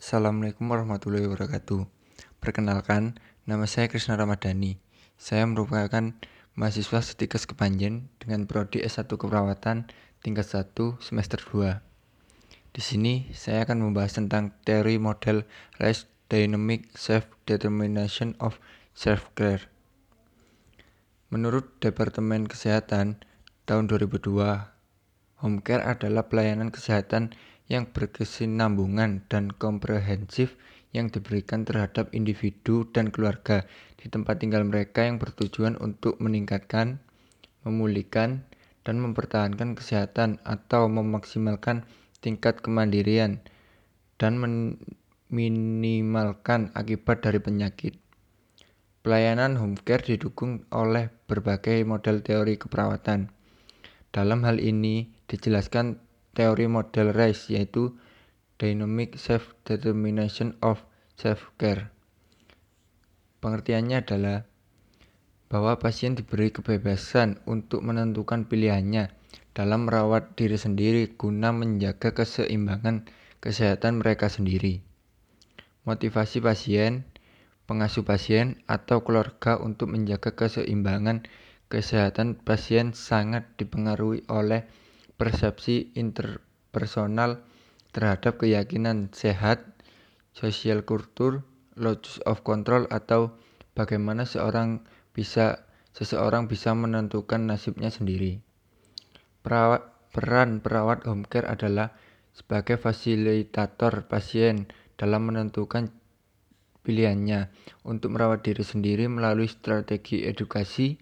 Assalamualaikum warahmatullahi wabarakatuh. Perkenalkan, nama saya Krisna Ramadhani. Saya merupakan mahasiswa Setikes Kepanjen dengan prodi S1 Keperawatan tingkat 1 semester 2. Di sini saya akan membahas tentang teori model Rice Dynamic Self-Determination of Self-Care. Menurut Departemen Kesehatan tahun 2002, home care adalah pelayanan kesehatan yang berkesinambungan dan komprehensif yang diberikan terhadap individu dan keluarga di tempat tinggal mereka yang bertujuan untuk meningkatkan, memulihkan, dan mempertahankan kesehatan atau memaksimalkan tingkat kemandirian dan meminimalkan akibat dari penyakit. Pelayanan home care didukung oleh berbagai model teori keperawatan. Dalam hal ini dijelaskan teori model RICE yaitu Dynamic Self-Determination of Self-Care. Pengertiannya adalah bahwa pasien diberi kebebasan untuk menentukan pilihannya dalam merawat diri sendiri guna menjaga keseimbangan kesehatan mereka sendiri. Motivasi pasien, pengasuh pasien, atau keluarga untuk menjaga keseimbangan kesehatan pasien sangat dipengaruhi oleh persepsi interpersonal terhadap keyakinan sehat, sosial kultur, locus of control atau bagaimana seorang bisa seseorang bisa menentukan nasibnya sendiri. Perawat, peran perawat home care adalah sebagai fasilitator pasien dalam menentukan pilihannya untuk merawat diri sendiri melalui strategi edukasi,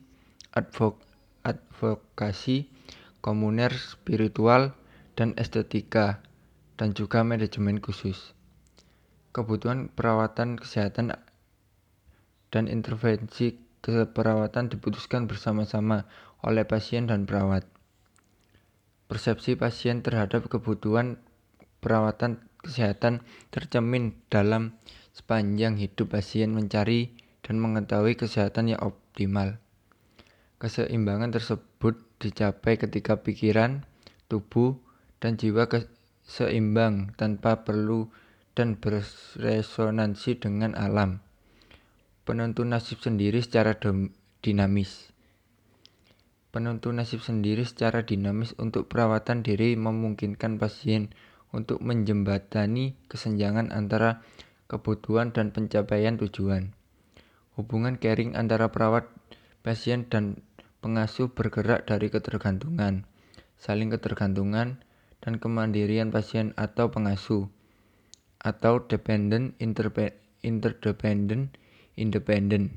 advokasi, komuner spiritual dan estetika, dan juga manajemen khusus. Kebutuhan perawatan kesehatan dan intervensi keperawatan diputuskan bersama-sama oleh pasien dan perawat. Persepsi pasien terhadap kebutuhan perawatan kesehatan tercermin dalam sepanjang hidup pasien mencari dan mengetahui kesehatan yang optimal. Keseimbangan tersebut dicapai ketika pikiran, tubuh, dan jiwa seimbang tanpa perlu dan beresonansi dengan alam. Penentu nasib sendiri secara dinamis. Penentu nasib sendiri secara dinamis untuk perawatan diri memungkinkan pasien untuk menjembatani kesenjangan antara kebutuhan dan pencapaian tujuan. Hubungan caring antara perawat, pasien, dan pengasuh bergerak dari ketergantungan, saling ketergantungan, dan kemandirian pasien atau pengasuh, atau dependent interdependent independent.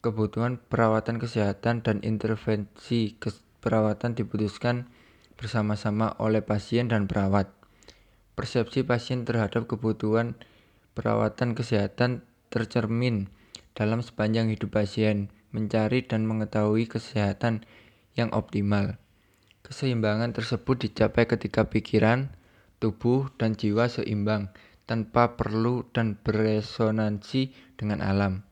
Kebutuhan perawatan kesehatan dan intervensi perawatan diputuskan bersama-sama oleh pasien dan perawat. Persepsi pasien terhadap kebutuhan perawatan kesehatan tercermin dalam sepanjang hidup pasien mencari dan mengetahui kesehatan yang optimal. Keseimbangan tersebut dicapai ketika pikiran, tubuh, dan jiwa seimbang tanpa perlu dan beresonansi dengan alam.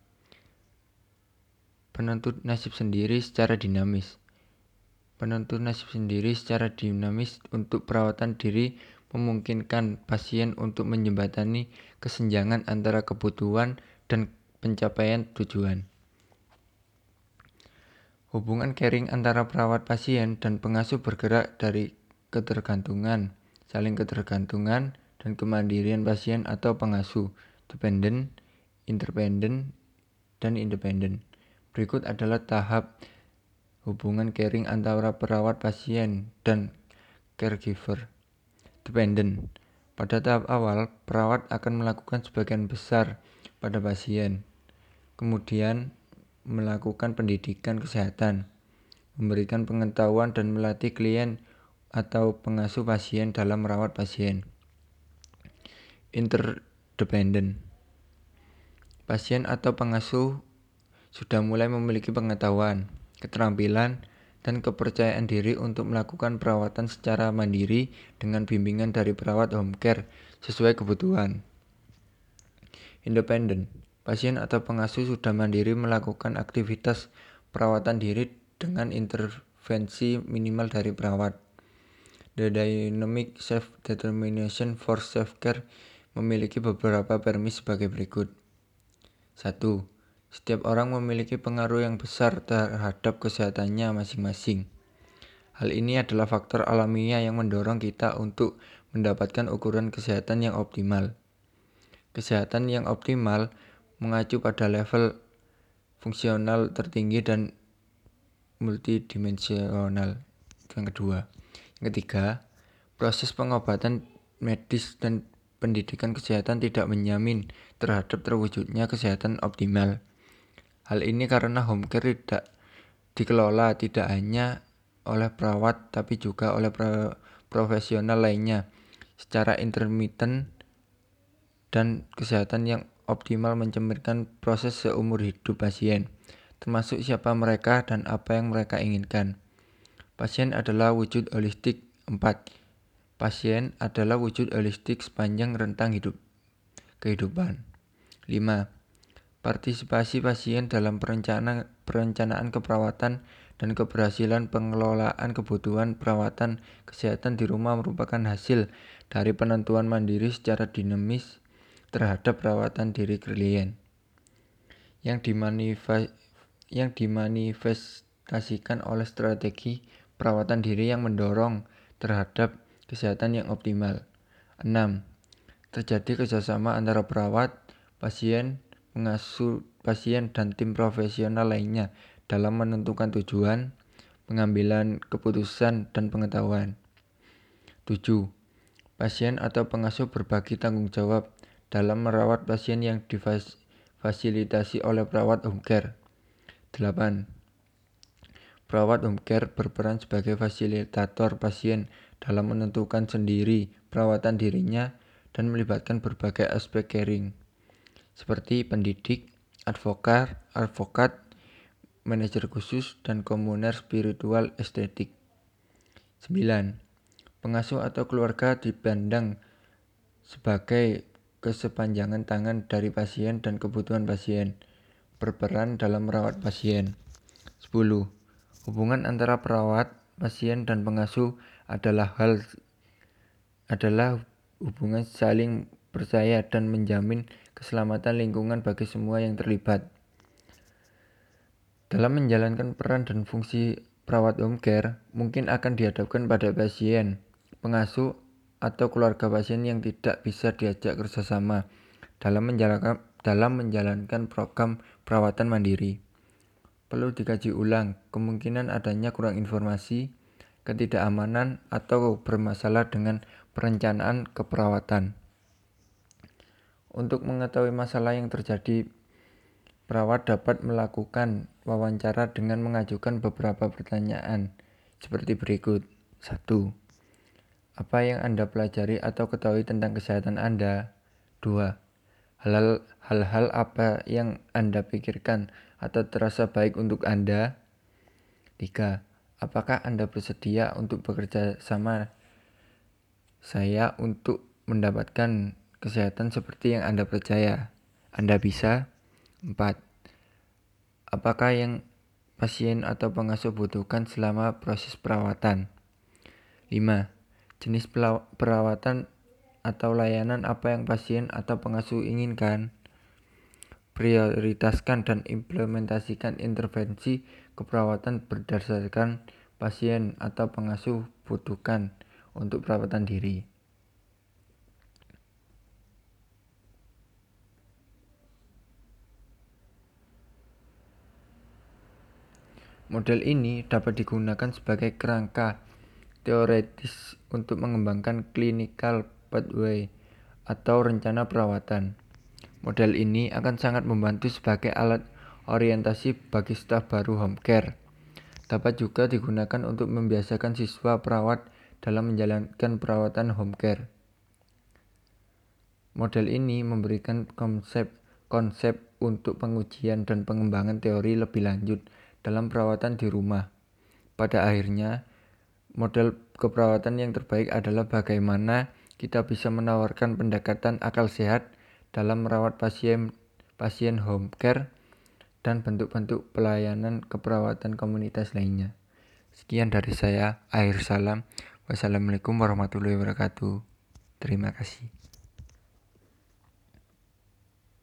Penentu nasib sendiri secara dinamis. Penentu nasib sendiri secara dinamis untuk perawatan diri memungkinkan pasien untuk menjembatani kesenjangan antara kebutuhan dan pencapaian tujuan. Hubungan caring antara perawat pasien dan pengasuh bergerak dari ketergantungan, saling ketergantungan, dan kemandirian pasien atau pengasuh, dependent, interdependent, dan independent. Berikut adalah tahap hubungan caring antara perawat pasien dan caregiver. Dependent. Pada tahap awal, perawat akan melakukan sebagian besar pada pasien. Kemudian melakukan pendidikan kesehatan, memberikan pengetahuan dan melatih klien atau pengasuh pasien dalam merawat pasien. Interdependent. Pasien atau pengasuh sudah mulai memiliki pengetahuan, keterampilan, dan kepercayaan diri untuk melakukan perawatan secara mandiri dengan bimbingan dari perawat home care sesuai kebutuhan. Independent Pasien atau pengasuh sudah mandiri melakukan aktivitas perawatan diri dengan intervensi minimal dari perawat. The dynamic self-determination for self-care memiliki beberapa permis sebagai berikut. 1. Setiap orang memiliki pengaruh yang besar terhadap kesehatannya masing-masing. Hal ini adalah faktor alamiah yang mendorong kita untuk mendapatkan ukuran kesehatan yang optimal. Kesehatan yang optimal mengacu pada level fungsional tertinggi dan multidimensional. Yang kedua, yang ketiga, proses pengobatan medis dan pendidikan kesehatan tidak menjamin terhadap terwujudnya kesehatan optimal. Hal ini karena home care tidak dikelola tidak hanya oleh perawat tapi juga oleh profesional lainnya secara intermittent dan kesehatan yang optimal mencerminkan proses seumur hidup pasien, termasuk siapa mereka dan apa yang mereka inginkan. Pasien adalah wujud holistik 4. Pasien adalah wujud holistik sepanjang rentang hidup kehidupan. 5. Partisipasi pasien dalam perencanaan, perencanaan keperawatan dan keberhasilan pengelolaan kebutuhan perawatan kesehatan di rumah merupakan hasil dari penentuan mandiri secara dinamis terhadap perawatan diri klien yang, yang dimanifestasikan oleh strategi perawatan diri yang mendorong terhadap kesehatan yang optimal. 6. Terjadi kerjasama antara perawat, pasien, pengasuh pasien, dan tim profesional lainnya dalam menentukan tujuan, pengambilan keputusan, dan pengetahuan. 7. Pasien atau pengasuh berbagi tanggung jawab dalam merawat pasien yang difasilitasi oleh perawat home care. 8. Perawat home care berperan sebagai fasilitator pasien dalam menentukan sendiri perawatan dirinya dan melibatkan berbagai aspek caring, seperti pendidik, advokat, advokat, manajer khusus, dan komuner spiritual estetik. 9. Pengasuh atau keluarga dipandang sebagai kesepanjangan tangan dari pasien dan kebutuhan pasien, berperan dalam merawat pasien. 10. Hubungan antara perawat, pasien, dan pengasuh adalah hal adalah hubungan saling percaya dan menjamin keselamatan lingkungan bagi semua yang terlibat. Dalam menjalankan peran dan fungsi perawat home care, mungkin akan dihadapkan pada pasien, pengasuh, atau keluarga pasien yang tidak bisa diajak kerjasama dalam menjalankan, dalam menjalankan program perawatan mandiri. Perlu dikaji ulang kemungkinan adanya kurang informasi, ketidakamanan, atau bermasalah dengan perencanaan keperawatan. Untuk mengetahui masalah yang terjadi Perawat dapat melakukan wawancara dengan mengajukan beberapa pertanyaan seperti berikut. 1. Apa yang Anda pelajari atau ketahui tentang kesehatan Anda? 2. Hal-hal apa yang Anda pikirkan atau terasa baik untuk Anda? 3. Apakah Anda bersedia untuk bekerja sama saya untuk mendapatkan kesehatan seperti yang Anda percaya? Anda bisa? 4. Apakah yang pasien atau pengasuh butuhkan selama proses perawatan? 5. Jenis perawatan atau layanan apa yang pasien atau pengasuh inginkan? Prioritaskan dan implementasikan intervensi keperawatan berdasarkan pasien atau pengasuh butuhkan untuk perawatan diri. Model ini dapat digunakan sebagai kerangka teoretis untuk mengembangkan clinical pathway atau rencana perawatan. Model ini akan sangat membantu sebagai alat orientasi bagi staf baru home care. Dapat juga digunakan untuk membiasakan siswa perawat dalam menjalankan perawatan home care. Model ini memberikan konsep-konsep untuk pengujian dan pengembangan teori lebih lanjut dalam perawatan di rumah. Pada akhirnya, model keperawatan yang terbaik adalah bagaimana kita bisa menawarkan pendekatan akal sehat dalam merawat pasien pasien home care dan bentuk-bentuk pelayanan keperawatan komunitas lainnya. Sekian dari saya, akhir salam. Wassalamualaikum warahmatullahi wabarakatuh. Terima kasih.